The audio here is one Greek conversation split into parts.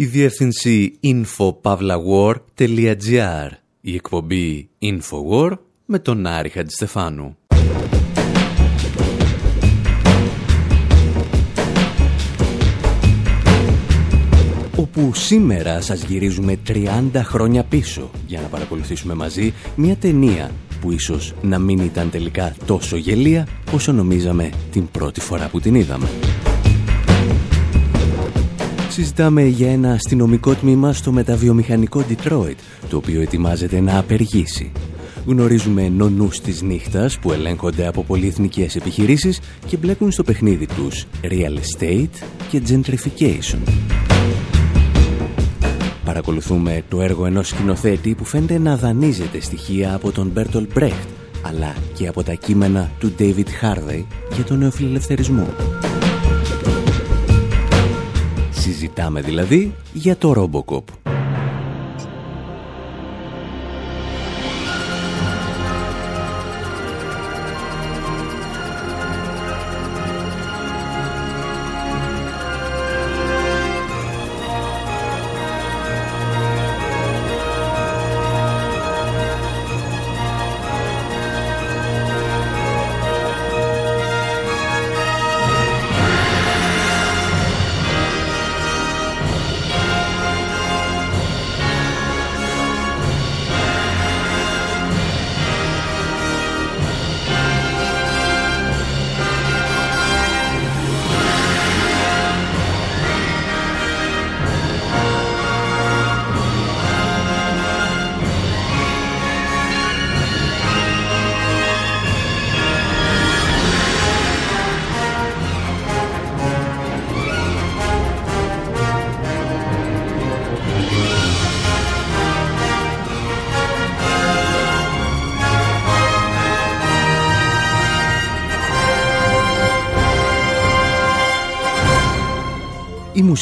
Η διεύθυνση infopavlawar.gr Η εκπομπή Infowar με τον Άρη Χατζηστεφάνου. όπου σήμερα σας γυρίζουμε 30 χρόνια πίσω για να παρακολουθήσουμε μαζί μια ταινία που ίσως να μην ήταν τελικά τόσο γελία όσο νομίζαμε την πρώτη φορά που την είδαμε. Συζητάμε για ένα αστυνομικό τμήμα στο μεταβιομηχανικό Detroit, το οποίο ετοιμάζεται να απεργήσει. Γνωρίζουμε νονούς της νύχτας που ελέγχονται από πολυεθνικές επιχειρήσεις και μπλέκουν στο παιχνίδι τους real estate και gentrification. Παρακολουθούμε το έργο ενός σκηνοθέτη που φαίνεται να δανείζεται στοιχεία από τον Μπέρτολ Μπρέχτ, αλλά και από τα κείμενα του David Harvey για τον νεοφιλελευθερισμό. Συζητάμε δηλαδή για το Robocop.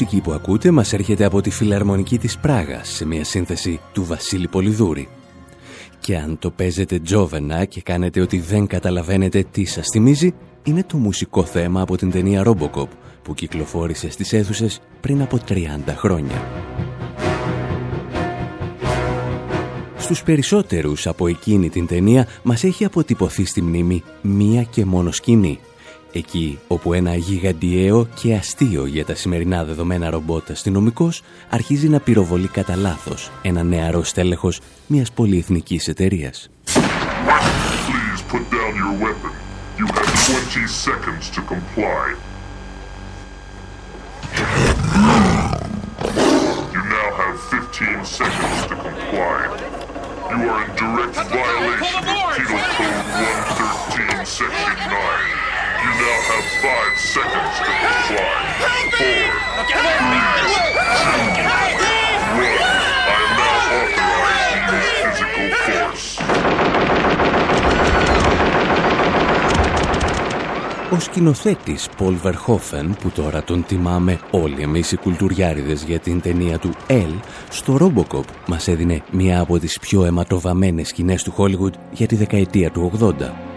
Μουσική που ακούτε μας έρχεται από τη Φιλαρμονική της Πράγας σε μια σύνθεση του Βασίλη Πολυδούρη. Και αν το παίζετε τζόβενα και κάνετε ότι δεν καταλαβαίνετε τι σας θυμίζει, είναι το μουσικό θέμα από την ταινία Robocop που κυκλοφόρησε στις αίθουσες πριν από 30 χρόνια. Στους περισσότερους από εκείνη την ταινία μας έχει αποτυπωθεί στη μνήμη μία και μόνο σκηνή Εκεί όπου ένα γιγαντιαίο και αστείο για τα σημερινά δεδομένα ρομπότ αστυνομικός αρχίζει να πυροβολεί κατά λάθος ένα νεαρό στέλεχος μιας πολυεθνικής εταιρείας. You are in direct violation of Penal Code 113, Section 9. You now have five seconds to comply. Four, three, two, one. I am now authorized to use physical force. Ο σκηνοθέτης Πολ Βερχόφεν, που τώρα τον τιμάμε όλοι εμείς οι κουλτουριάριδες για την ταινία του «Ελ», στο Robocop μας έδινε μία από τις πιο αιματοβαμένες σκηνές του Hollywood για τη δεκαετία του 80.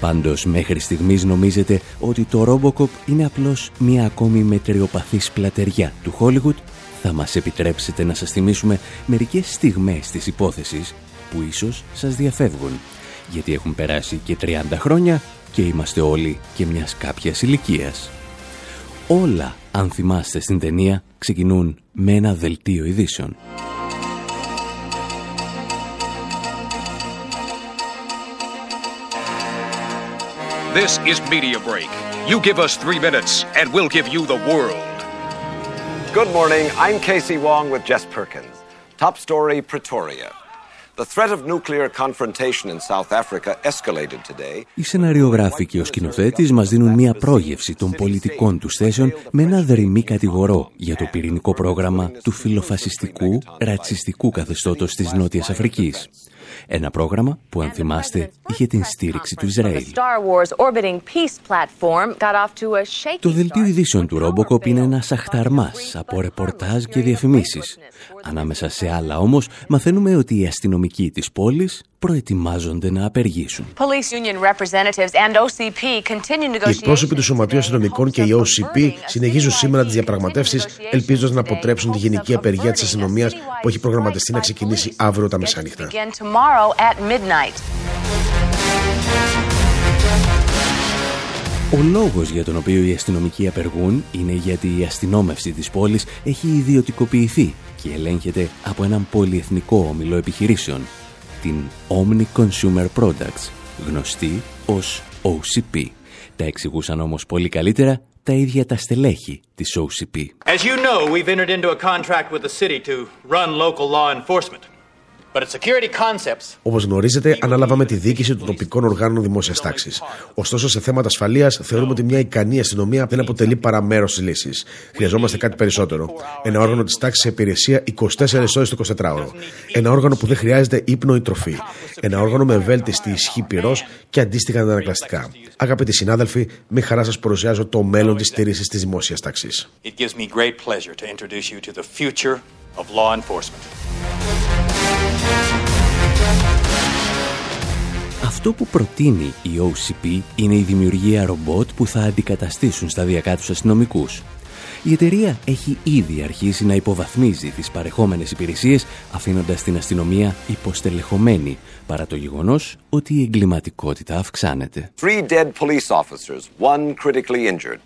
Πάντως μέχρι στιγμής νομίζετε ότι το Robocop είναι απλώς μια ακόμη μετριοπαθής πλατεριά του Hollywood, θα μας επιτρέψετε να σας θυμίσουμε μερικές στιγμές της υπόθεσης που ίσως σας διαφεύγουν, γιατί έχουν περάσει και 30 χρόνια και είμαστε όλοι και μιας κάποιας ηλικίας. Όλα, αν θυμάστε στην ταινία, ξεκινούν με ένα δελτίο ειδήσεων. This is Media Break. You give us three minutes, and we'll give you the world. Good morning. I'm Casey Wong with Jess Perkins. Top story Pretoria. The threat of nuclear confrontation in South Africa escalated today. Οι σεναριογράφοι και ο σκηνοθέτη μα δίνουν μια πρόγευση των πολιτικών του θέσεων με ένα δρυμή κατηγορό για το πυρηνικό πρόγραμμα του φιλοφασιστικού, ρατσιστικού καθεστώτος της Νότιας Αφρικής. Ένα πρόγραμμα που, αν θυμάστε, είχε την στήριξη του Ισραήλ. Το δελτίο ειδήσεων του Robocop είναι ένα αχταρμάς από ρεπορτάζ και διαφημίσεις. Ανάμεσα σε άλλα όμως, μαθαίνουμε ότι οι αστυνομικοί της πόλης προετοιμάζονται να απεργήσουν. Οι πρόσωποι του Σωματείου Αστυνομικών και η OCP συνεχίζουν σήμερα τις διαπραγματεύσεις, ελπίζοντας να αποτρέψουν τη γενική απεργία της αστυνομίας που έχει προγραμματιστεί να ξεκινήσει αύριο τα μεσάνυχτα. Ο λόγος για τον οποίο οι αστυνομικοί απεργούν είναι γιατί η αστυνόμευση της πόλης έχει ιδιωτικοποιηθεί και ελέγχεται από έναν πολυεθνικό όμιλο επιχειρήσεων, την Omni Consumer Products, γνωστή ως OCP. Τα εξηγούσαν όμως πολύ καλύτερα τα ίδια τα στελέχη της OCP. As you know, we've entered into a contract with the city to run local law enforcement. Όπως γνωρίζετε, αναλάβαμε τη διοίκηση των τοπικών οργάνων δημόσιας τάξης. Ωστόσο, σε θέματα ασφαλείας, θεωρούμε ότι μια ικανή αστυνομία δεν αποτελεί παρά μέρος της λύσης. Χρειαζόμαστε κάτι περισσότερο. Ένα όργανο της τάξης σε υπηρεσία 24 ώρες το 24ωρο. Ένα όργανο που δεν χρειάζεται ύπνο ή τροφή. Ένα όργανο με ευέλτιστη ισχύ πυρός και αντίστοιχα αντανακλαστικά. Αγαπητοί συνάδελφοι, με χαρά σας παρουσιάζω το μέλλον της στήριξης της δημόσιας τάξης. Αυτό που προτείνει η OCP είναι η δημιουργία ρομπότ που θα αντικαταστήσουν σταδιακά τους αστυνομικούς. Η εταιρεία έχει ήδη αρχίσει να υποβαθμίζει τις παρεχόμενες υπηρεσίες αφήνοντας την αστυνομία υποστελεχωμένη παρά το γεγονός ότι η εγκληματικότητα αυξάνεται. Three dead police officers, one critically injured.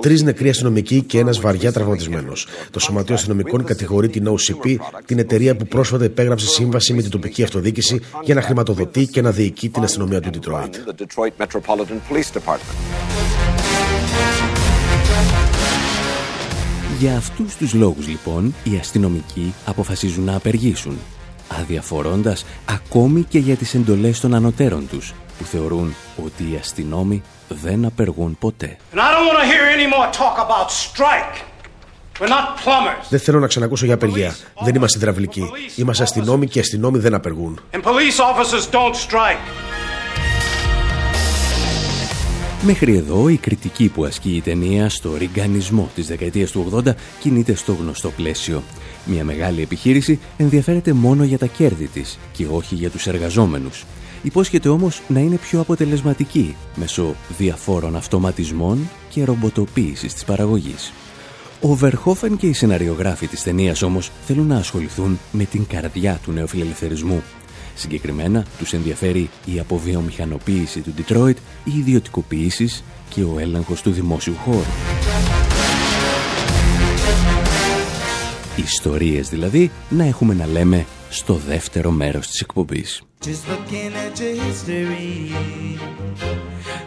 Τρεις νεκροί αστυνομικοί και ένας βαριά τραυματισμένος. Το Σωματείο Αστυνομικών κατηγορεί την OCP, την εταιρεία που πρόσφατα υπέγραψε σύμβαση με την τοπική αυτοδιοίκηση για να χρηματοδοτεί και να διοικεί την αστυνομία του Detroit. Για αυτούς τους λόγους λοιπόν οι αστυνομικοί αποφασίζουν να απεργήσουν, αδιαφορώντας ακόμη και για τις εντολές των ανωτέρων τους, που θεωρούν ότι οι αστυνόμοι δεν απεργούν ποτέ. Δεν θέλω να ξανακούσω για απεργία. Δεν είμαστε υδραυλικοί. Είμαστε αστυνόμοι και οι αστυνόμοι δεν απεργούν. Μέχρι εδώ η κριτική που ασκεί η ταινία στο ριγκανισμό της δεκαετίας του 80 κινείται στο γνωστό πλαίσιο. Μια μεγάλη επιχείρηση ενδιαφέρεται μόνο για τα κέρδη της και όχι για τους εργαζόμενους. Υπόσχεται όμως να είναι πιο αποτελεσματική μέσω διαφόρων αυτοματισμών και ρομποτοποίησης της παραγωγής. Ο Βερχόφεν και οι σεναριογράφοι της ταινίας όμως θέλουν να ασχοληθούν με την καρδιά του νεοφιλελευθερισμού. Συγκεκριμένα τους ενδιαφέρει η αποβιομηχανοποίηση του Detroit, οι ιδιωτικοποίησεις και ο έλεγχος του δημόσιου χώρου. Ιστορίες δηλαδή να έχουμε να λέμε στο δεύτερο μέρος της εκπομπής. Just looking at your history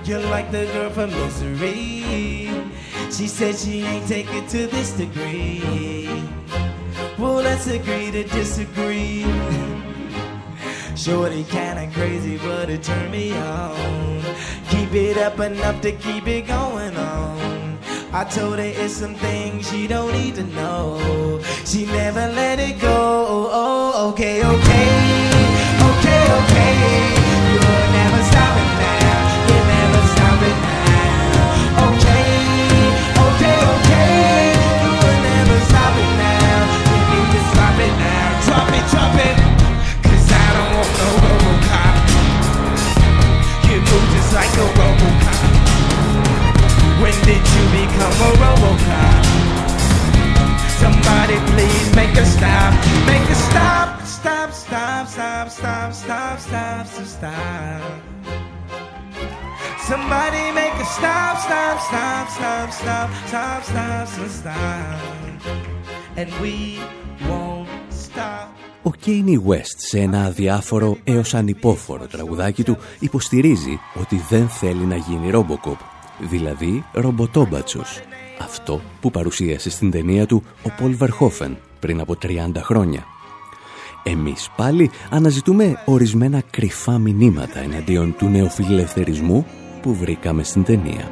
You're like the girl from misery She said she ain't take it to this degree Well, let's agree to disagree Shorty kinda crazy, but it turned me on Keep it up enough to keep it going on I told her it's some things she don't need to know. She never let it go. Oh, okay, okay, okay, okay. You'll never stop it now. You never stop it now. Okay, okay, okay. You'll never stop it now. You need to stop it now. Drop it, drop it. Cause I don't want no Robocop. You move just like a. When did you become a Robocop? Somebody please make a stop, make a stop, stop, stop, stop, stop, stop, stop, stop. Somebody make a stop, stop, stop, stop, stop, stop, stop, stop. And we won't stop. Ο Kanye West σε ένα αδιάφορο έως ανυπόφορο τραγουδάκι του υποστηρίζει ότι δεν θέλει να γίνει Robocop δηλαδή ρομποτόμπατσος. Αυτό που παρουσίασε στην ταινία του ο Πολ Βερχόφεν πριν από 30 χρόνια. Εμείς πάλι αναζητούμε ορισμένα κρυφά μηνύματα εναντίον του νεοφιλελευθερισμού που βρήκαμε στην ταινία.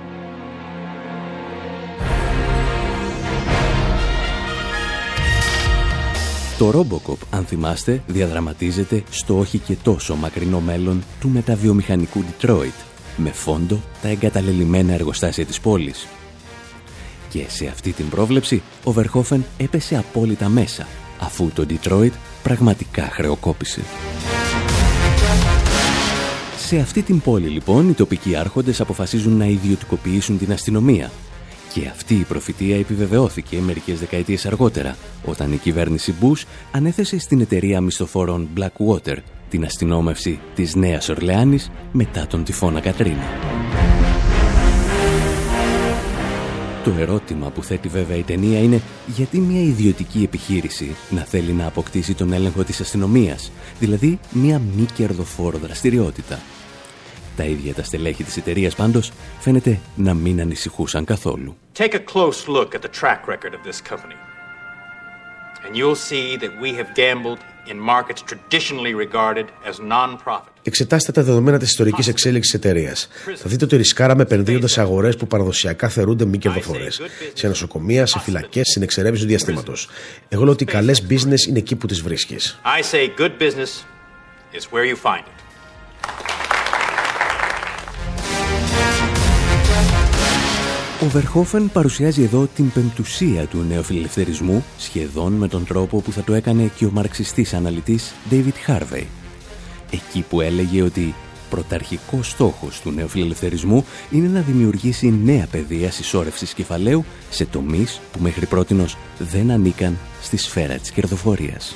Το Robocop, αν θυμάστε, διαδραματίζεται στο όχι και τόσο μακρινό μέλλον του μεταβιομηχανικού Detroit, με φόντο τα εγκαταλελειμμένα εργοστάσια της πόλης. Και σε αυτή την πρόβλεψη, ο Βερχόφεν έπεσε απόλυτα μέσα, αφού το Detroit πραγματικά χρεοκόπησε. Σε αυτή την πόλη λοιπόν οι τοπικοί άρχοντες αποφασίζουν να ιδιωτικοποιήσουν την αστυνομία και αυτή η προφητεία επιβεβαιώθηκε μερικές δεκαετίες αργότερα, όταν η κυβέρνηση Bush ανέθεσε στην εταιρεία μισθοφόρων Blackwater την αστυνόμευση της Νέας Ορλεάνης μετά τον τυφώνα Κατρίνα. Το ερώτημα που θέτει βέβαια η ταινία είναι γιατί μια ιδιωτική επιχείρηση να θέλει να αποκτήσει τον έλεγχο της αστυνομίας, δηλαδή μια μη κερδοφόρο δραστηριότητα. Τα ίδια τα στελέχη της εταιρείας πάντως φαίνεται να μην ανησυχούσαν καθόλου. Take a close look at the track record of this company. And you'll see that we have gambled in markets traditionally regarded as non-profit. Εξετάστε τα δεδομένα της ιστορικής εξέλιξης της εταιρείας. Θα δείτε ότι ρισκάραμε επενδύοντας σε αγορές που παραδοσιακά θερούνται μη κερδοφορές. Σε νοσοκομεία, σε φυλακές, στην εξερεύνηση του διαστήματος. Εγώ λέω ότι καλές business είναι εκεί που τις βρίσκεις. I say good business is where you find it. Ο Βερχόφεν παρουσιάζει εδώ την πεμπτουσία του νεοφιλελευθερισμού σχεδόν με τον τρόπο που θα το έκανε και ο μαρξιστής αναλυτής David Harvey. Εκεί που έλεγε ότι πρωταρχικός στόχος του νεοφιλελευθερισμού είναι να δημιουργήσει νέα πεδία συσσόρευσης κεφαλαίου σε τομείς που μέχρι πρότινος δεν ανήκαν στη σφαίρα της κερδοφορίας.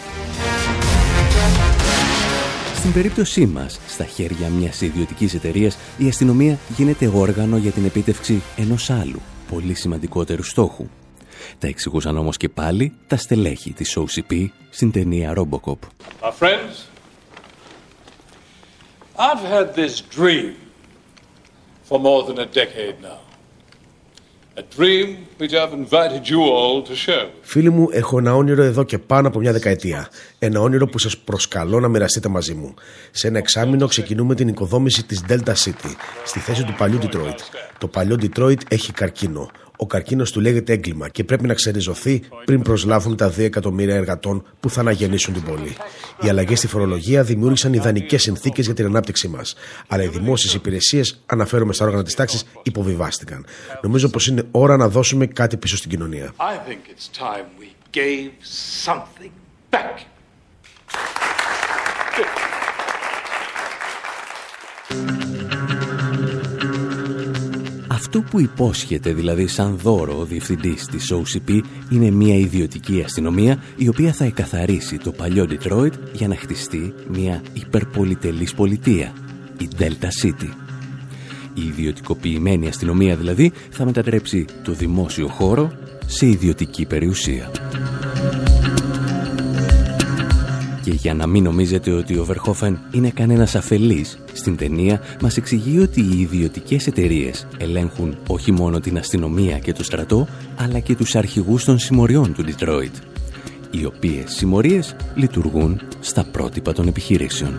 Στην περίπτωσή μας, στα χέρια μιας ιδιωτικής εταιρείας, η αστυνομία γίνεται όργανο για την επίτευξη ενός άλλου, πολύ σημαντικότερου στόχου. Τα εξηγούσαν όμως και πάλι τα στελέχη της OCP στην ταινία Robocop. My friends, I've had this dream for more than a decade now. Φίλοι μου, έχω ένα όνειρο εδώ και πάνω από μια δεκαετία. Ένα όνειρο που σας προσκαλώ να μοιραστείτε μαζί μου. Σε ένα εξάμεινο ξεκινούμε την οικοδόμηση της Delta City, στη θέση του παλιού Detroit. Το παλιό Detroit έχει καρκίνο ο καρκίνος του λέγεται έγκλημα και πρέπει να ξεριζωθεί πριν προσλάβουν τα 2 εκατομμύρια εργατών που θα αναγεννήσουν την πόλη. Οι αλλαγές στη φορολογία δημιούργησαν ιδανικές συνθήκες για την ανάπτυξή μας. Αλλά οι δημόσιες υπηρεσίες, αναφέρομαι στα όργανα της τάξης, υποβιβάστηκαν. Νομίζω πως είναι ώρα να δώσουμε κάτι πίσω στην κοινωνία. Αυτό που υπόσχεται δηλαδή σαν δώρο ο διευθυντής της OCP είναι μια ιδιωτική αστυνομία η οποία θα εκαθαρίσει το παλιό Detroit για να χτιστεί μια υπερπολιτελής πολιτεία, η Delta City. Η ιδιωτικοποιημένη αστυνομία δηλαδή θα μετατρέψει το δημόσιο χώρο σε ιδιωτική περιουσία. Και για να μην νομίζετε ότι ο Βερχόφεν είναι κανένας αφελής, στην ταινία μας εξηγεί ότι οι ιδιωτικές εταιρείες ελέγχουν όχι μόνο την αστυνομία και το στρατό, αλλά και τους αρχηγούς των συμμοριών του Ντιτρόιτ, οι οποίες συμμορίες λειτουργούν στα πρότυπα των επιχειρήσεων.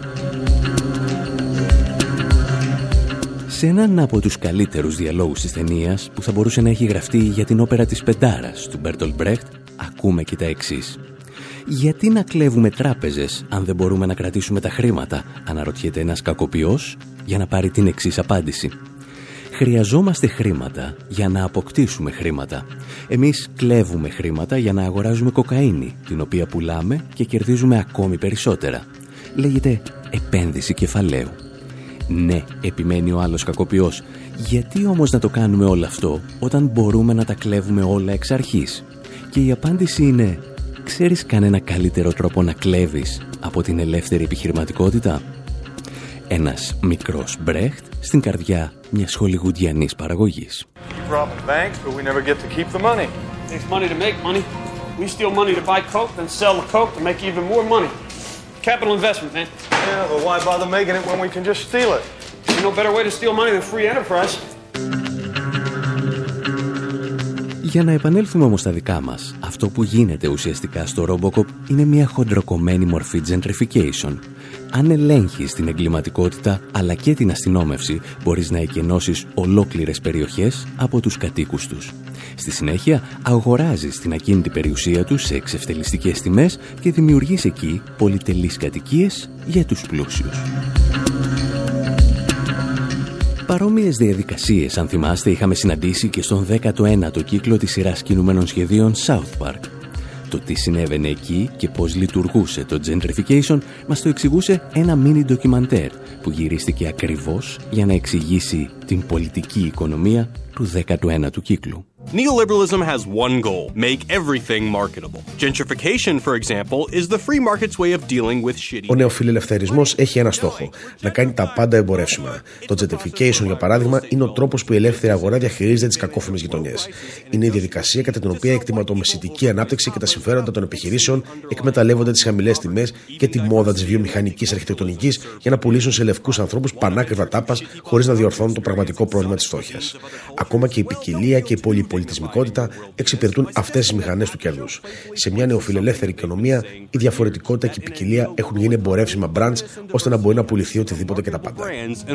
Σε έναν από τους καλύτερους διαλόγους της ταινίας που θα μπορούσε να έχει γραφτεί για την όπερα της Πεντάρας του Μπέρτολ Μπρέχτ, ακούμε και τα εξής. Γιατί να κλέβουμε τράπεζες αν δεν μπορούμε να κρατήσουμε τα χρήματα, αναρωτιέται ένας κακοποιός για να πάρει την εξής απάντηση. Χρειαζόμαστε χρήματα για να αποκτήσουμε χρήματα. Εμείς κλέβουμε χρήματα για να αγοράζουμε κοκαίνη, την οποία πουλάμε και κερδίζουμε ακόμη περισσότερα. Λέγεται επένδυση κεφαλαίου. Ναι, επιμένει ο άλλος κακοποιός. Γιατί όμως να το κάνουμε όλο αυτό όταν μπορούμε να τα κλέβουμε όλα εξ αρχής; Και η απάντηση είναι Ξέρεις κανένα καλύτερο τρόπο να κλέβεις από την ελεύθερη επιχειρηματικότητα; Ένας μικρός Μπρέχτ στην καρδιά μιας χολιγουντιανής παραγωγής. Capital investment, man. Yeah, but why bother making it when we can just steal it? There's no better way to steal money than free enterprise. Για να επανέλθουμε όμως στα δικά μας, αυτό που γίνεται ουσιαστικά στο Robocop είναι μια χοντροκομμένη μορφή gentrification. αν ελέγχεις την εγκληματικότητα αλλά και την αστυνόμευση, μπορείς να εκενώσεις ολόκληρες περιοχές από τους κατοίκους τους. Στη συνέχεια, αγοράζεις την ακίνητη περιουσία τους σε εξευτελιστικές τιμές και δημιουργείς εκεί πολυτελείς κατοικίες για τους πλούσιους. Παρόμοιες διαδικασίες, αν θυμάστε, είχαμε συναντήσει και στον 19ο κύκλο της σειράς κινούμενων σχεδίων South Park. Το τι συνέβαινε εκεί και πώς λειτουργούσε το gentrification μας το εξηγούσε ένα mini ντοκιμαντέρ που γυρίστηκε ακριβώς για να εξηγήσει την πολιτική οικονομία του 19ου κύκλου. Neoliberalism has one goal make everything marketable. Gentrification, for example, is the free market's way of dealing with shitty. Ο νεοφιλελευθερισμός έχει ένα στόχο: να κάνει τα πάντα εμπορεύσιμα. Το gentrification, για παράδειγμα, είναι ο τρόπος που η ελεύθερη αγορά διαχειρίζεται τις κακόφημες γειτονιές. Είναι η διαδικασία κατά την οποία η εκτιματομεσητική ανάπτυξη και τα συμφέροντα των επιχειρήσεων εκμεταλλεύονται τις χαμηλές τιμές και τη μόδα της βιομηχανικής αρχιτεκτονικής για να πουλήσουν σε λευκούς ανθρώπους πανάκριβα τάπας χωρίς να διορθώνουν το πραγματικό πρόβλημα της φτώχειας. Ακόμα και η ποικιλία και η πολυπολιτισμικότητα εξυπηρετούν αυτές τις μηχανές του κέρδους. Σε μια νεοφιλελεύθερη οικονομία, η διαφορετικότητα και η ποικιλία έχουν γίνει εμπορεύσιμα brands ώστε να μπορεί να πουληθεί οτιδήποτε και τα πάντα. brands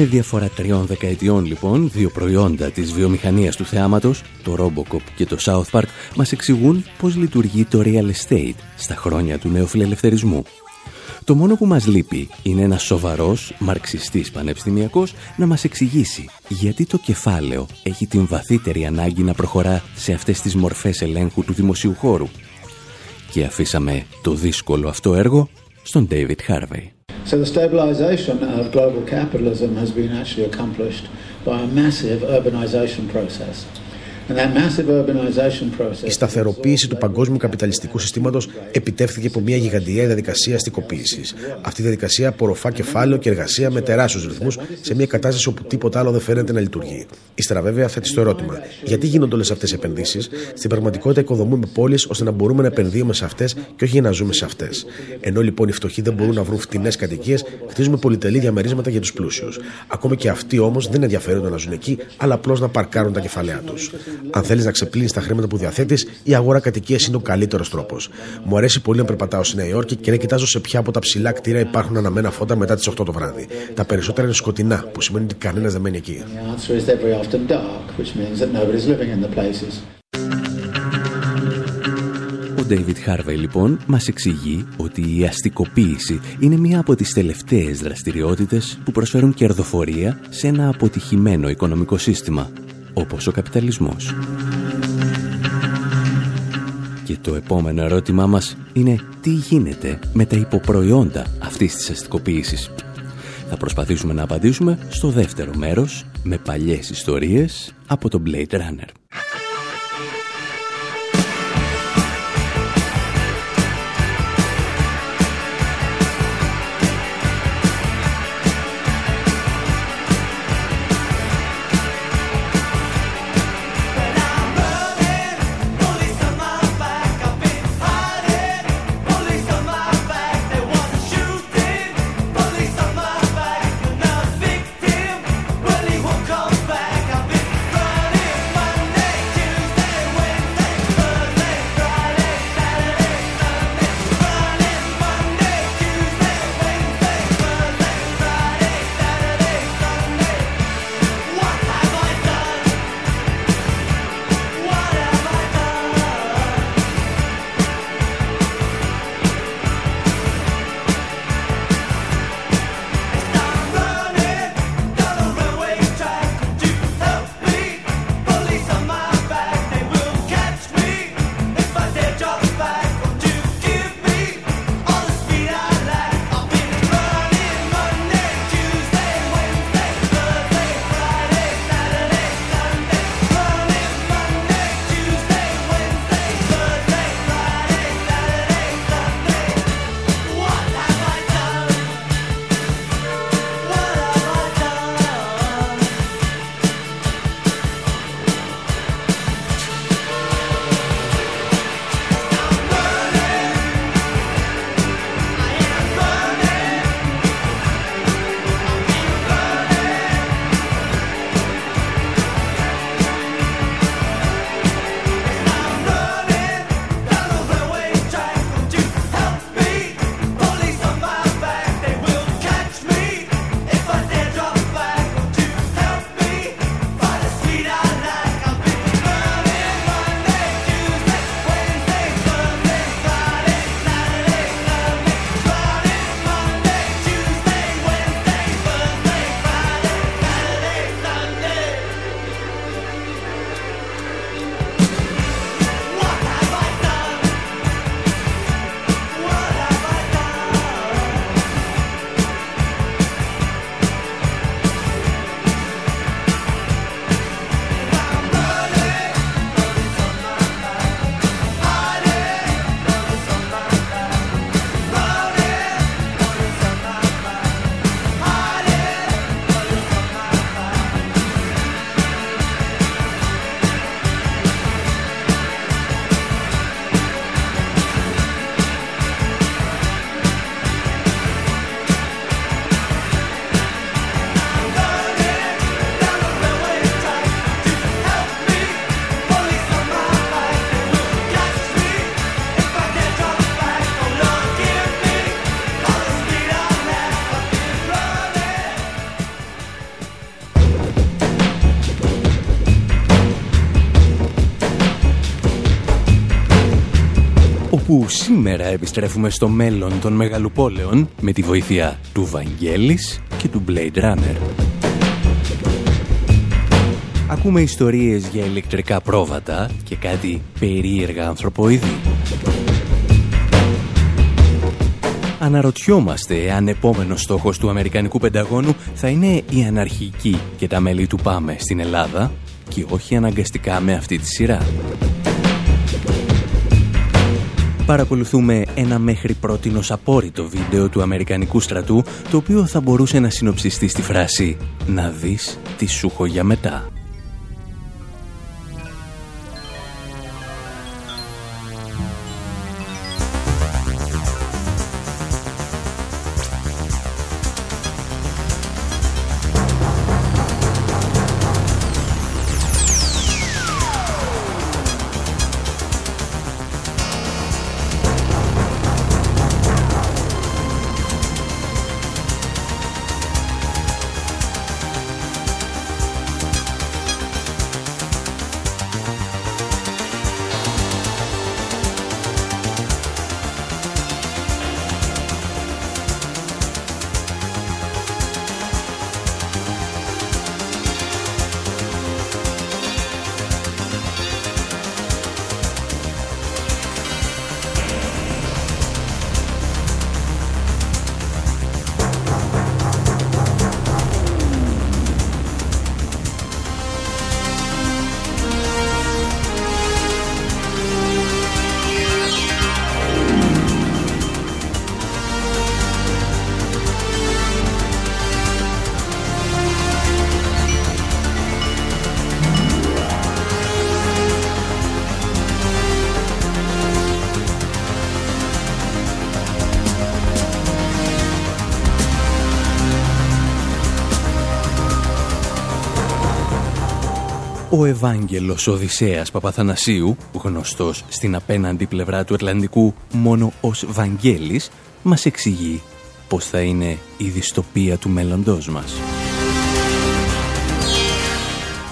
Με διαφορά τριών δεκαετιών λοιπόν, δύο προϊόντα της βιομηχανίας του θεάματος, το Robocop και το South Park, μας εξηγούν πώς λειτουργεί το real estate στα χρόνια του νεοφιλελευθερισμού. Το μόνο που μας λείπει είναι ένας σοβαρός μαρξιστής πανεπιστημιακός να μας εξηγήσει γιατί το κεφάλαιο έχει την βαθύτερη ανάγκη να προχωρά σε αυτές τις μορφές ελέγχου του δημοσίου χώρου. Και αφήσαμε το δύσκολο αυτό έργο στον David Harvey. So the stabilisation of global capitalism has been actually accomplished by a massive urbanisation process. And that massive urbanisation process... Η σταθεροποίηση του παγκόσμιου καπιταλιστικού συστήματος επιτεύχθηκε από μια γιγαντιαία διαδικασία αστικοποίησης. Αυτή η διαδικασία απορροφά κεφάλαιο και εργασία με τεράστιους ρυθμούς σε μια κατάσταση όπου τίποτα άλλο δεν φαίνεται να λειτουργεί. Ύστερα, βέβαια, θέτει το ερώτημα: Γιατί γίνονται όλες αυτές οι επενδύσεις, στην πραγματικότητα οικοδομούμε πόλεις ώστε να μπορούμε να επενδύουμε σε αυτές και όχι για να ζούμε σε αυτές. Ενώ λοιπόν οι φτωχοί δεν μπορούν να βρουν φτηνές κατοικίες, χτίζουμε πολυτελή διαμερίσματα για τους πλούσιους. Ακόμα και αυτοί όμως δεν ενδιαφέρονται να ζουν εκεί, αλλά απλώς να παρκάρουν τα κεφαλαία τους. Αν θέλεις να ξεπλύνεις τα χρήματα που διαθέτεις, η αγορά κατοικίας είναι ο καλύτερος τρόπος. Μου αρέσει πολύ να περπατάω στη Νέα Υόρκη και να κοιτάζω σε ποια από τα ψηλά κτίρια υπάρχουν αναμένα φώτα μετά τις 8 το βράδυ. Τα περισσότερα είναι σκοτεινά, που σημαίνει ότι κανένας δεν μένει εκεί. The answer is they're very often dark, which means that nobody's living in the places. Ο David Harvey λοιπόν μας εξηγεί ότι η αστικοποίηση είναι μία από τις τελευταίες δραστηριότητες που προσφέρουν κερδοφορία σε ένα αποτυχημένο οικονομικό σύστημα, όπως ο καπιταλισμός. Και το επόμενο ερώτημά μας είναι τι γίνεται με τα υποπροϊόντα αυτής της αστικοποίησης. Θα προσπαθήσουμε να απαντήσουμε στο δεύτερο μέρος με παλιές ιστορίες από τον Blade Runner. Όπου σήμερα επιστρέφουμε στο μέλλον των μεγαλοπόλεων με τη βοήθεια του Βαγγέλης και του Blade Runner. Ακούμε ιστορίες για ηλεκτρικά πρόβατα και κάτι περίεργα ανθρωποειδή. Αναρωτιόμαστε αν επόμενος στόχος του Αμερικανικού Πενταγώνου θα είναι η αναρχική και τα μέλη του ΠΑΜΕ στην Ελλάδα και όχι αναγκαστικά με αυτή τη σειρά. Παρακολουθούμε ένα μέχρι πρότινος απόρριτο βίντεο του Αμερικανικού στρατού το οποίο θα μπορούσε να συνοψιστεί στη φράση «Να δεις τι σου έχω για μετά». Ο Ευάγγελος Οδυσσέας Παπαθανασίου, γνωστός στην απέναντι πλευρά του Ατλαντικού μόνο ως Βαγγέλης, μας εξηγεί πώς θα είναι η δυστοπία του μέλλοντός μας.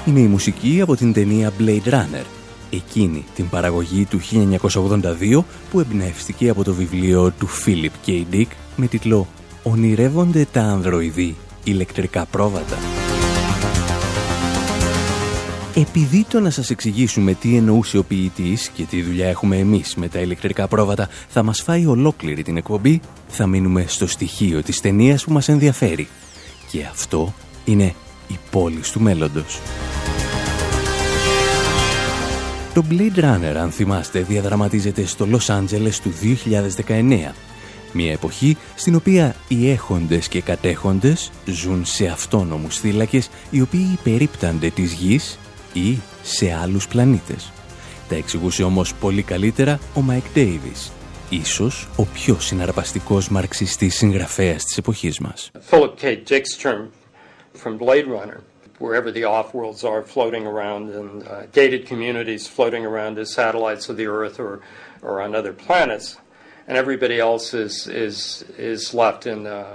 Είναι η μουσική από την ταινία Blade Runner, εκείνη την παραγωγή του 1982 που εμπνεύστηκε από το βιβλίο του Philip K. Dick με τίτλο «Ονειρεύονται τα ανδροειδή ηλεκτρικά πρόβατα». Επειδή το να σας εξηγήσουμε τι εννοούσε ο ποιητής και τι δουλειά έχουμε εμείς με τα ηλεκτρικά πρόβατα θα μας φάει ολόκληρη την εκπομπή, θα μείνουμε στο στοιχείο της ταινίας που μας ενδιαφέρει. Και αυτό είναι η πόλη του μέλλοντος. Το Blade Runner, αν θυμάστε, διαδραματίζεται στο Λος Άντζελες του 2019. Μια εποχή στην οποία οι έχοντες και κατέχοντες ζουν σε αυτόνομους θύλακες οι οποίοι περιίπτανται της γης ή σε άλλους πλανήτες. Τα εξηγούσε όμως πολύ καλύτερα ο Μάικ Ντέιβις, ίσως ο πιο συναρπαστικός μαρξιστής συγγραφέας της εποχής μας. Philip K. Dick's from Blade Runner, wherever the off-worlds are floating around and uh, gated communities floating around as satellites of the Earth or, or on other planets.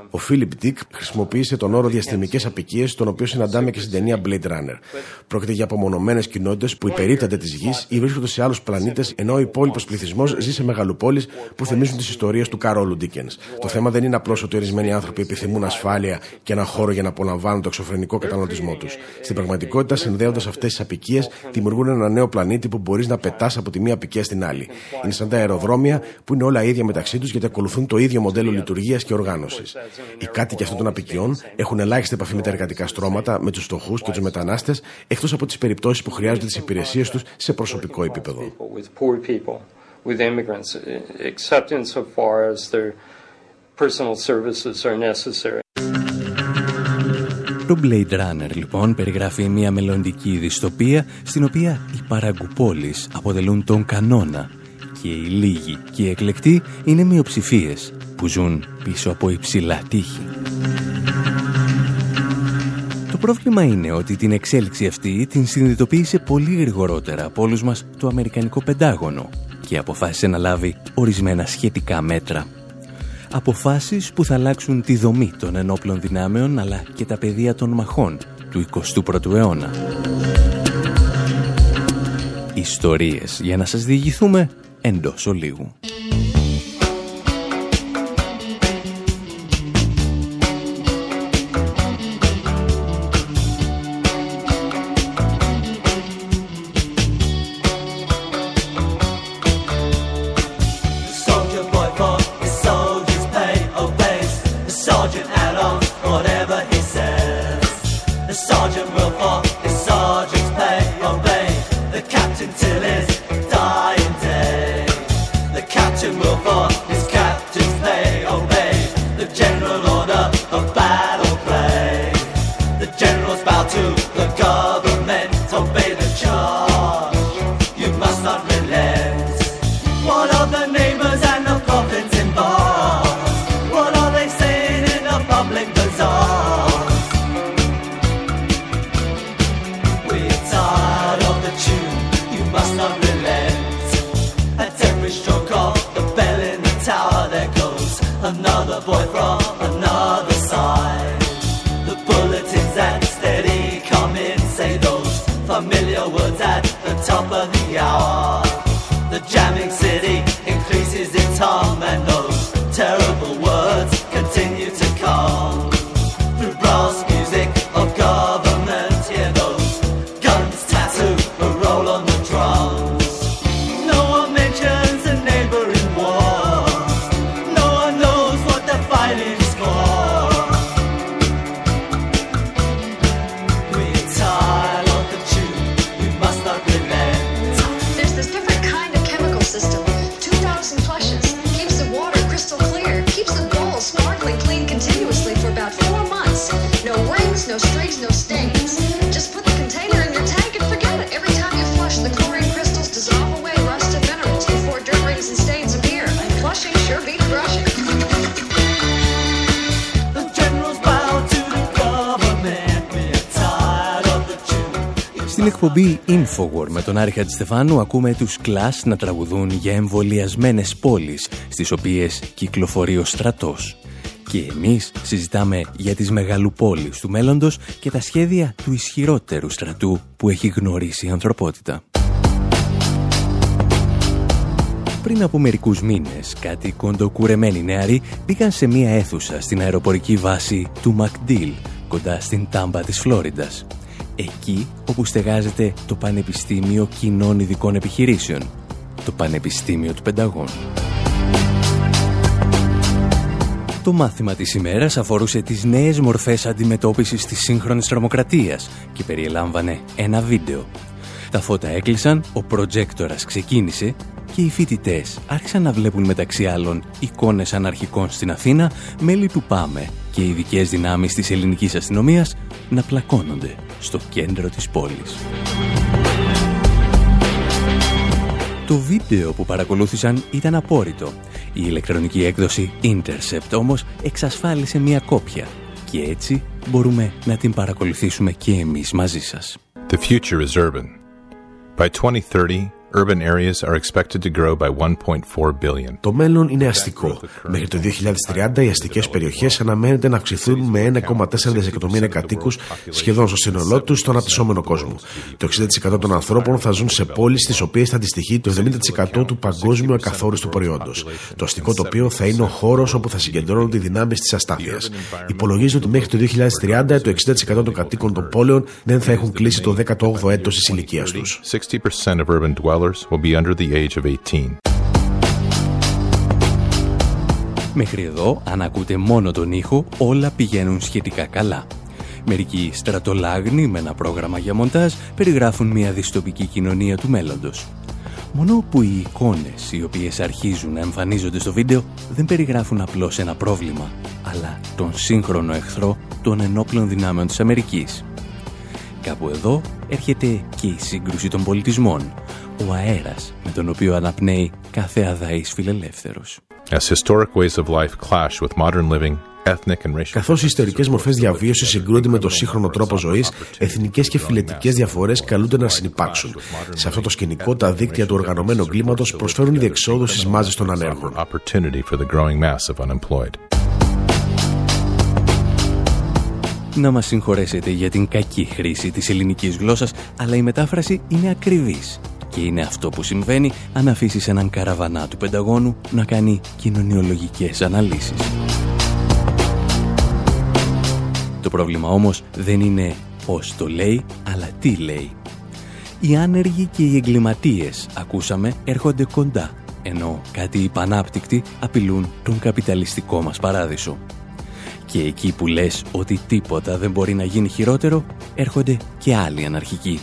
Ο Φίλιπ Ντίκ χρησιμοποίησε τον όρο διαστημικές απικίες, τον οποίο συναντάμε και στην ταινία Blade Runner. Πρόκειται για απομονωμένες κοινότητες που υπερίπτανται της γης ή βρίσκονται σε άλλους πλανήτες, ενώ ο υπόλοιπος πληθυσμός ζει σε μεγαλοπόλει που θυμίζουν τις ιστορίες του Καρόλου Ντίκενς. Το θέμα δεν είναι απλώς ότι ορισμένοι άνθρωποι επιθυμούν ασφάλεια και ένα χώρο για να απολαμβάνουν το εξωφρενικό καταναλωτισμό τους. Στην πραγματικότητα, συνδέοντας αυτές τις απικίες, δημιουργούν ένα νέο πλανήτη που μπορείς να πετάς από τη μία απικία στην άλλη. Είναι σαν τα αεροδρόμια που είναι όλα ίδια ίδια μεταξύ τους γιατί ακολουθούν το ίδιο μοντέλο λειτουργίας και οργάνωσης. Οι κάτοικοι αυτών των απικιών έχουν ελάχιστη επαφή με τα εργατικά στρώματα, με τους φτωχούς και τους μετανάστες, εκτός από τις περιπτώσεις που χρειάζονται τις υπηρεσίες τους σε προσωπικό επίπεδο. Το Blade Runner λοιπόν περιγράφει μια μελλοντική δυστοπία στην οποία οι παραγκουπόλεις αποτελούν τον κανόνα και οι λίγοι και οι εκλεκτοί είναι μειοψηφίες που ζουν πίσω από υψηλά τείχη. Το πρόβλημα είναι ότι την εξέλιξη αυτή την συνειδητοποίησε πολύ γρηγορότερα από όλους μας το Αμερικανικό Πεντάγωνο και αποφάσισε να λάβει ορισμένα σχετικά μέτρα. Αποφάσεις που θα αλλάξουν τη δομή των ενόπλων δυνάμεων αλλά και τα πεδία των μαχών του 21ου αιώνα. Ιστορίες για να σας διηγηθούμε εντός ολίγου. Εκπομπή Infowar με τον Άρη Χατζηστεφάνου ακούμε τους Clash να τραγουδούν για εμβολιασμένες πόλεις στις οποίες κυκλοφορεί ο στρατός. Και εμείς συζητάμε για τις μεγαλοπόλεις του μέλλοντος και τα σχέδια του ισχυρότερου στρατού που έχει γνωρίσει η ανθρωπότητα. Πριν από μερικούς μήνες, κάτι κοντοκουρεμένοι νεαροί μπήκαν σε μία αίθουσα στην αεροπορική βάση του Μακντήλ, κοντά στην Τάμπα της Φλόριντας. Εκεί όπου στεγάζεται το Πανεπιστήμιο Κοινών Ειδικών Επιχειρήσεων, το Πανεπιστήμιο του Πενταγών. Το μάθημα της ημέρας αφορούσε τις νέες μορφές αντιμετώπισης της σύγχρονης τρομοκρατίας και περιελάμβανε ένα βίντεο. Τα φώτα έκλεισαν, ο προτζέκτορας ξεκίνησε και οι φοιτητές άρχισαν να βλέπουν μεταξύ άλλων εικόνες αναρχικών στην Αθήνα, μέλη του ΠΑΜΕ και ειδικές δυνάμεις της ελληνικής αστυνομίας να πλακώνονται στο κέντρο της πόλης. Το βίντεο που παρακολούθησαν ήταν απόρριτο. Η ηλεκτρονική έκδοση Intercept όμως εξασφάλισε μια κόπια και έτσι μπορούμε να την παρακολουθήσουμε και εμείς μαζί σας. The future is urban. By 2030, urban areas are expected to grow by 1.4 billion. Το μέλλον είναι αστικό. Μέχρι το 2030 οι αστικές περιοχές αναμένεται να αυξηθούν με 1,4 δισεκατομμύρια κατοίκους σχεδόν στο σύνολό τους στον αναπτυσσόμενο κόσμο. Το 60% των ανθρώπων θα ζουν σε πόλεις στις οποίες θα αντιστοιχεί το 70% του παγκόσμιου ακαθόριστου προϊόντος. Το αστικό τοπίο θα είναι ο χώρος όπου θα συγκεντρώνονται οι δυνάμεις της αστάθειας. Υπολογίζεται ότι μέχρι το 2030 το 60% των κατοίκων των πόλεων δεν θα έχουν κλείσει το 18ο έτος της ηλικίας τους. 60% of urban dwellers will be under the age of 18. Μέχρι εδώ, αν ακούτε μόνο τον ήχο, όλα πηγαίνουν σχετικά καλά. Μερικοί στρατολάγνοι με ένα πρόγραμμα για μοντάζ περιγράφουν μια δυστοπική κοινωνία του μέλλοντος. Μόνο που οι εικόνες οι οποίες αρχίζουν να εμφανίζονται στο βίντεο δεν περιγράφουν απλώς ένα πρόβλημα, αλλά τον σύγχρονο εχθρό των ενόπλων δυνάμεων της Αμερικής. Κάπου εδώ έρχεται και η σύγκρουση των πολιτισμών, ο αέρας με τον οποίο αναπνέει κάθε αδαής φιλελεύθερος. As historic ways of life clash with modern living, ethnic and racial. Καθώς οι ιστορικές μορφές διαβίωσης συγκρούνται με το σύγχρονο τρόπο ζωής, εθνικές και φιλετικέ διαφορές καλούνται να συνεπάρξουν. Σε αυτό το σκηνικό, τα δίκτυα του οργανωμένου εγκλήματο προσφέρουν διεξόδους στις μάζες των ανέργων. Opportunity for the growing mass of unemployed. Να μας συγχωρέσετε για την κακή χρήση της ελληνικής γλώσσας, αλλά η μετάφραση είναι ακριβής. Και είναι αυτό που συμβαίνει αν αφήσεις έναν καραβανά του Πενταγώνου να κάνει κοινωνιολογικές αναλύσεις. Το πρόβλημα όμως δεν είναι πώς το λέει, αλλά τι λέει. Οι άνεργοι και οι εγκληματίες, ακούσαμε, έρχονται κοντά, ενώ κάτι υπανάπτυκτοι απειλούν τον καπιταλιστικό μας παράδεισο. Και εκεί που λες ότι τίποτα δεν μπορεί να γίνει χειρότερο, έρχονται και άλλοι αναρχικοί.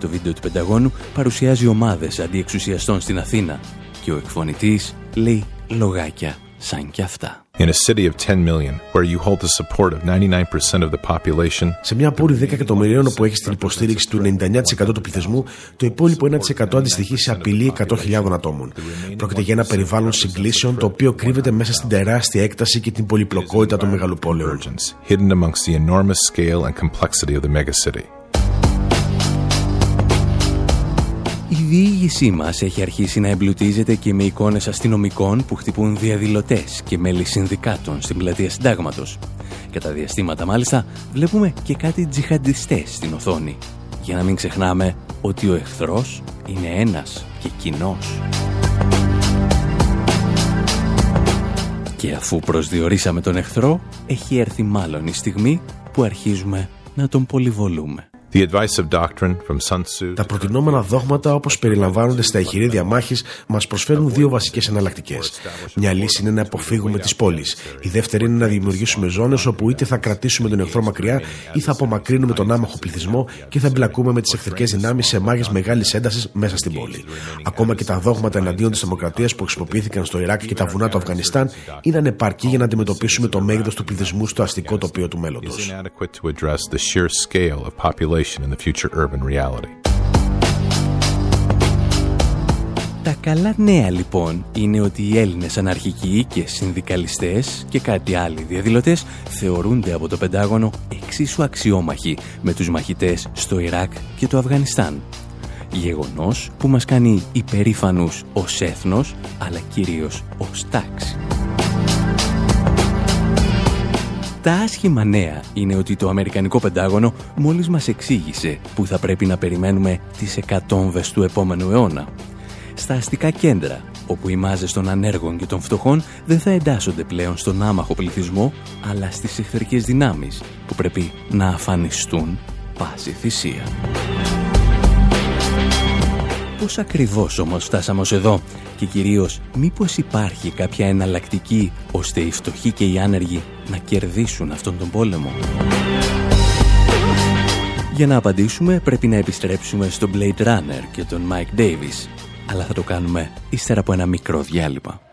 Το βίντεο του Πενταγώνου παρουσιάζει ομάδες αντιεξουσιαστών στην Αθήνα και ο εκφωνητής λέει λογάκια σαν κι αυτά. In a city of 10 million, where you hold the support of 99% of the population, Σε μια πόλη 10 εκατομμυρίων όπου έχεις την υποστήριξη του 99% του πληθυσμού, το υπόλοιπο 1% αντιστοιχεί σε απειλή 100.000 ατόμων. Πρόκειται για ένα περιβάλλον συγκλήσεων το οποίο κρύβεται μέσα στην τεράστια έκταση και την πολυπλοκότητα των μεγαλοπόλεων. hidden amongst the enormous scale and complexity of the megacity. Η διήγησή μας έχει αρχίσει να εμπλουτίζεται και με εικόνες αστυνομικών που χτυπούν διαδηλωτές και μέλη συνδικάτων στην πλατεία συντάγματος. Κατά διαστήματα μάλιστα βλέπουμε και κάτι τζιχαντιστές στην οθόνη. Για να μην ξεχνάμε ότι ο εχθρός είναι ένας και κοινός. Και αφού προσδιορίσαμε τον εχθρό, έχει έρθει μάλλον η στιγμή που αρχίζουμε να τον πολυβολούμε. The advice of doctrine from Sun Tzu Τα προτινόμενα δόγματα, όπως περιλαμβάνονται στα εχειρίδια μάχης, μας προσφέρουν δύο βασικές εναλλακτικές. Μια λύση είναι να αποφύγουμε τις πόλεις. Η δεύτερη είναι να δημιουργήσουμε ζώνες όπου είτε θα κρατήσουμε τον εχθρό μακριά ή θα απομακρύνουμε τον άμαχο πληθυσμό και θα εμπλακούμε με τις εχθρικές δυνάμεις σε μάχες μεγάλης έντασης μέσα στην πόλη. Ακόμα και τα δόγματα εναντίον της δημοκρατίας που χρησιμοποιήθηκαν στο Ιράκ και τα βουνά του Αφγανιστάν είναι ανεπαρκή για να αντιμετωπίσουμε το μέγεθος του πληθυσμού στο αστικό τοπίο του μέλλοντος. Is inadequate to address the sheer scale of population in the future urban reality. Τα καλά νέα λοιπόν είναι ότι οι Έλληνες αναρχικοί και συνδικαλιστές και κάτι άλλοι διαδηλωτές θεωρούνται από το Πεντάγωνο εξίσου αξιόμαχοι με τους μαχητές στο Ιράκ και το Αφγανιστάν. Γεγονός που μας κάνει υπερήφανους ως έθνος αλλά κυρίως ως τάξη. Τα άσχημα νέα είναι ότι το Αμερικανικό Πεντάγωνο μόλις μας εξήγησε που θα πρέπει να περιμένουμε τις εκατόμβες του επόμενου αιώνα. Στα αστικά κέντρα, όπου οι μάζες των ανέργων και των φτωχών δεν θα εντάσσονται πλέον στον άμαχο πληθυσμό, αλλά στις εχθρικές δυνάμεις που πρέπει να αφανιστούν πάση θυσία. Πώς ακριβώς όμως φτάσαμε ως εδώ και κυρίως μήπως υπάρχει κάποια εναλλακτική ώστε οι φτωχοί και οι άνεργοι να κερδίσουν αυτόν τον πόλεμο; Για να απαντήσουμε πρέπει να επιστρέψουμε στο Blade Runner και τον Mike Davis, αλλά θα το κάνουμε ύστερα από ένα μικρό διάλειμμα.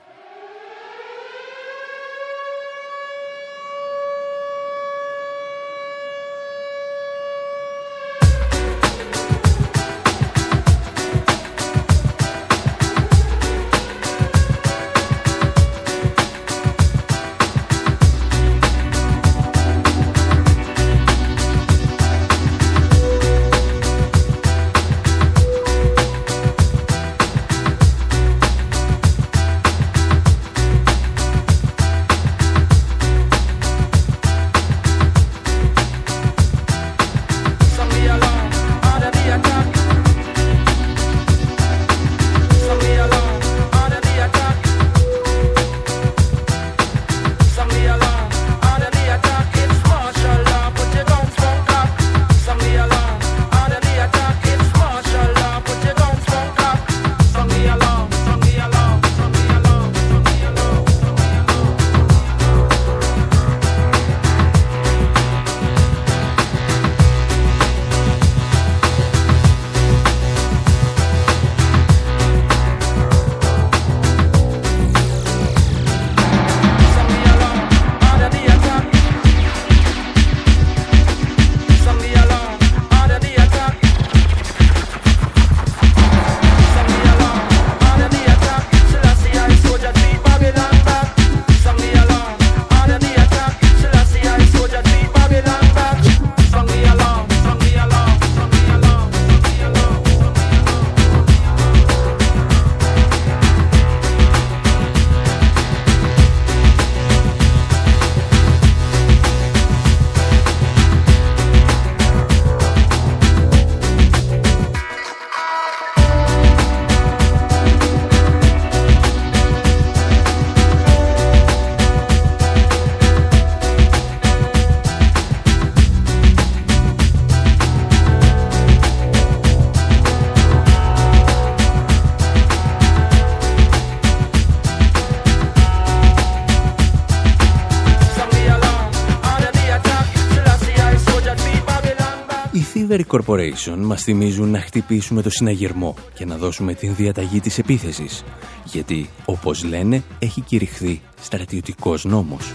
Corporation μας θυμίζουν να χτυπήσουμε το συναγερμό και να δώσουμε την διαταγή της επίθεσης. Γιατί, όπως λένε, έχει κηρυχθεί στρατιωτικός νόμος.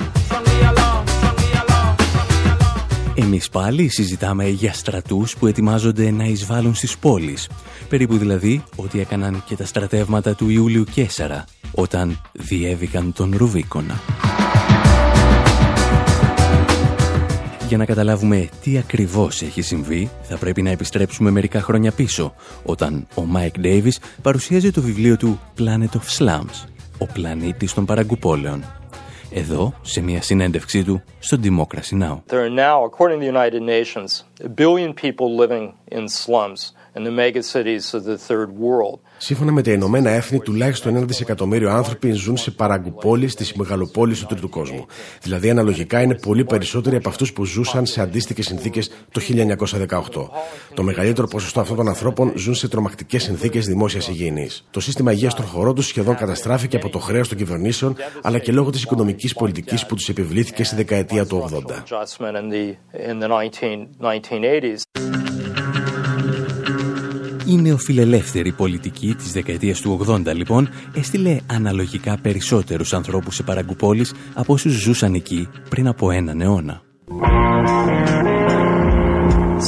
Εμείς πάλι συζητάμε για στρατούς που ετοιμάζονται να εισβάλλουν στις πόλεις. Περίπου δηλαδή ό,τι έκαναν και τα στρατεύματα του Ιούλιου Κέσσαρα όταν διέβηκαν τον Ρουβίκονα. Για να καταλάβουμε τι ακριβώς έχει συμβεί, θα πρέπει να επιστρέψουμε μερικά χρόνια πίσω, όταν ο Μάικ Ντέιβις παρουσίαζε το βιβλίο του Planet of Slums, ο πλανήτης των παραγκουπόλεων. Εδώ, σε μια συνέντευξή του στο Democracy Now! There are now, according to the United Nations, a billion people living in slums in the megacities of the third world. Σύμφωνα με τα Ηνωμένα Έθνη, τουλάχιστον ένα δισεκατομμύριο άνθρωποι ζουν σε παραγκουπόλεις στις μεγαλουπόλεις του τρίτου κόσμου. Δηλαδή, αναλογικά είναι πολύ περισσότεροι από αυτούς που ζούσαν σε αντίστοιχες συνθήκες το 1918. Το μεγαλύτερο ποσοστό αυτών των ανθρώπων ζουν σε τρομακτικές συνθήκες δημόσιας υγιεινής. Το σύστημα υγείας των χωρών τους σχεδόν καταστράφηκε από το χρέος των κυβερνήσεων, αλλά και λόγω της οικονομικής πολιτικής που τους επιβλήθηκε στη δεκαετία του 80. Adjustment in the, in the 19, 1980s. Η νεοφιλελεύθερη πολιτική της δεκαετίας του 80 λοιπόν έστειλε αναλογικά περισσότερους ανθρώπους σε παραγκουπόλεις από όσους ζούσαν εκεί πριν από έναν αιώνα.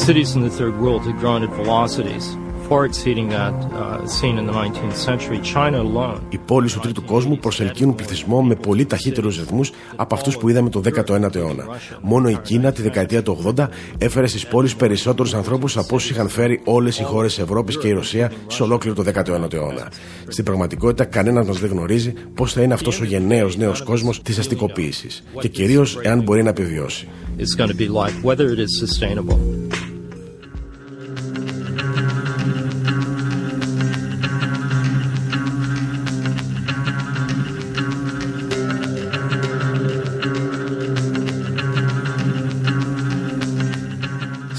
Cities in the third world had grown at velocities far exceeding that uh, seen in the 19th century. China alone. Οι πόλεις του τρίτου κόσμου προσελκύουν πληθυσμό με πολύ ταχύτερους ρυθμούς από αυτούς που είδαμε το 19ο αιώνα. Μόνο η Κίνα τη δεκαετία του 80 έφερε στις πόλεις περισσότερους ανθρώπους από όσους είχαν φέρει όλες οι χώρες της Ευρώπης και η Ρωσία σε ολόκληρο το 19ο αιώνα. Στην πραγματικότητα κανένας μας δεν γνωρίζει πώς θα είναι αυτός ο γενναίος νέος κόσμος της αστικοποίησης και κυρίως εάν μπορεί να επιβιώσει. It's going to be like whether it is sustainable.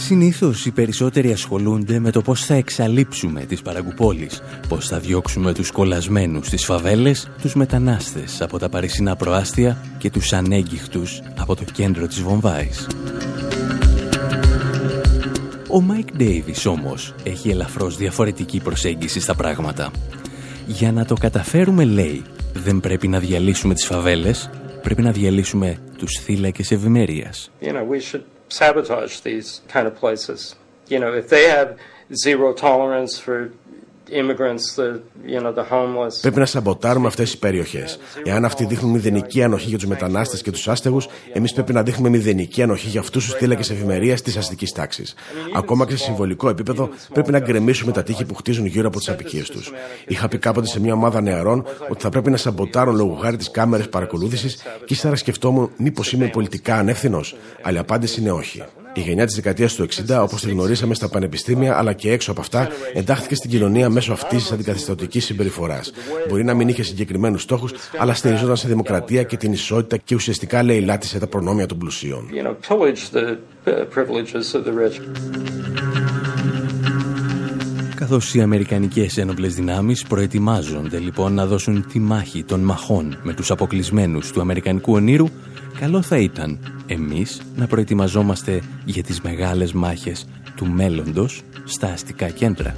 Συνήθως οι περισσότεροι ασχολούνται με το πώς θα εξαλείψουμε τις παραγκουπόλεις, πώς θα διώξουμε τους κολασμένους στις φαβέλες, τους μετανάστες από τα παρισινά προάστια και τους ανέγγιχτους από το κέντρο της Βομβάης. Ο Μάικ Ντέιβις όμως έχει ελαφρώς διαφορετική προσέγγιση στα πράγματα. Για να το καταφέρουμε, λέει, δεν πρέπει να διαλύσουμε τις φαβέλες, πρέπει να διαλύσουμε τους θύλακες ευημερίας. You know, we should sabotage these kind of places. You know, if they have zero tolerance for Πρέπει να σαμποτάρουμε αυτές τι περιοχές. Εάν αυτοί δείχνουν μηδενική ανοχή για τους μετανάστες και τους άστεγους, εμείς πρέπει να δείχνουμε μηδενική ανοχή για αυτούς τους θύλακες ευημερία της αστικής τάξης. Ακόμα και σε συμβολικό επίπεδο, πρέπει να γκρεμίσουμε τα τείχη που χτίζουν γύρω από τις απικίες τους. Είχα πει κάποτε σε μια ομάδα νεαρών ότι θα πρέπει να σαμποτάρουν λόγω χάρη τι κάμερε παρακολούθησης και ύστερα σκεφτόμουν μήπως είμαι πολιτικά ανεύθυνος. Αλλά η απάντηση είναι όχι. Η γενιά της δεκαετίας του 60, όπως τη γνωρίσαμε στα πανεπιστήμια αλλά και έξω από αυτά, εντάχθηκε στην κοινωνία μέσω αυτής της αντικαθιστατική συμπεριφοράς. Μπορεί να μην είχε συγκεκριμένους στόχους, αλλά στηριζόταν σε δημοκρατία και την ισότητα και ουσιαστικά λαιλάτισε τα προνόμια των πλουσίων. You know, Καθώς οι Αμερικανικές ένοπλες δυνάμεις προετοιμάζονται λοιπόν να δώσουν τη μάχη των μαχών με τους αποκλεισμένους του Αμερικανικού ονείρου, καλό θα ήταν εμείς να προετοιμαζόμαστε για τις μεγάλες μάχες του μέλλοντος στα αστικά κέντρα.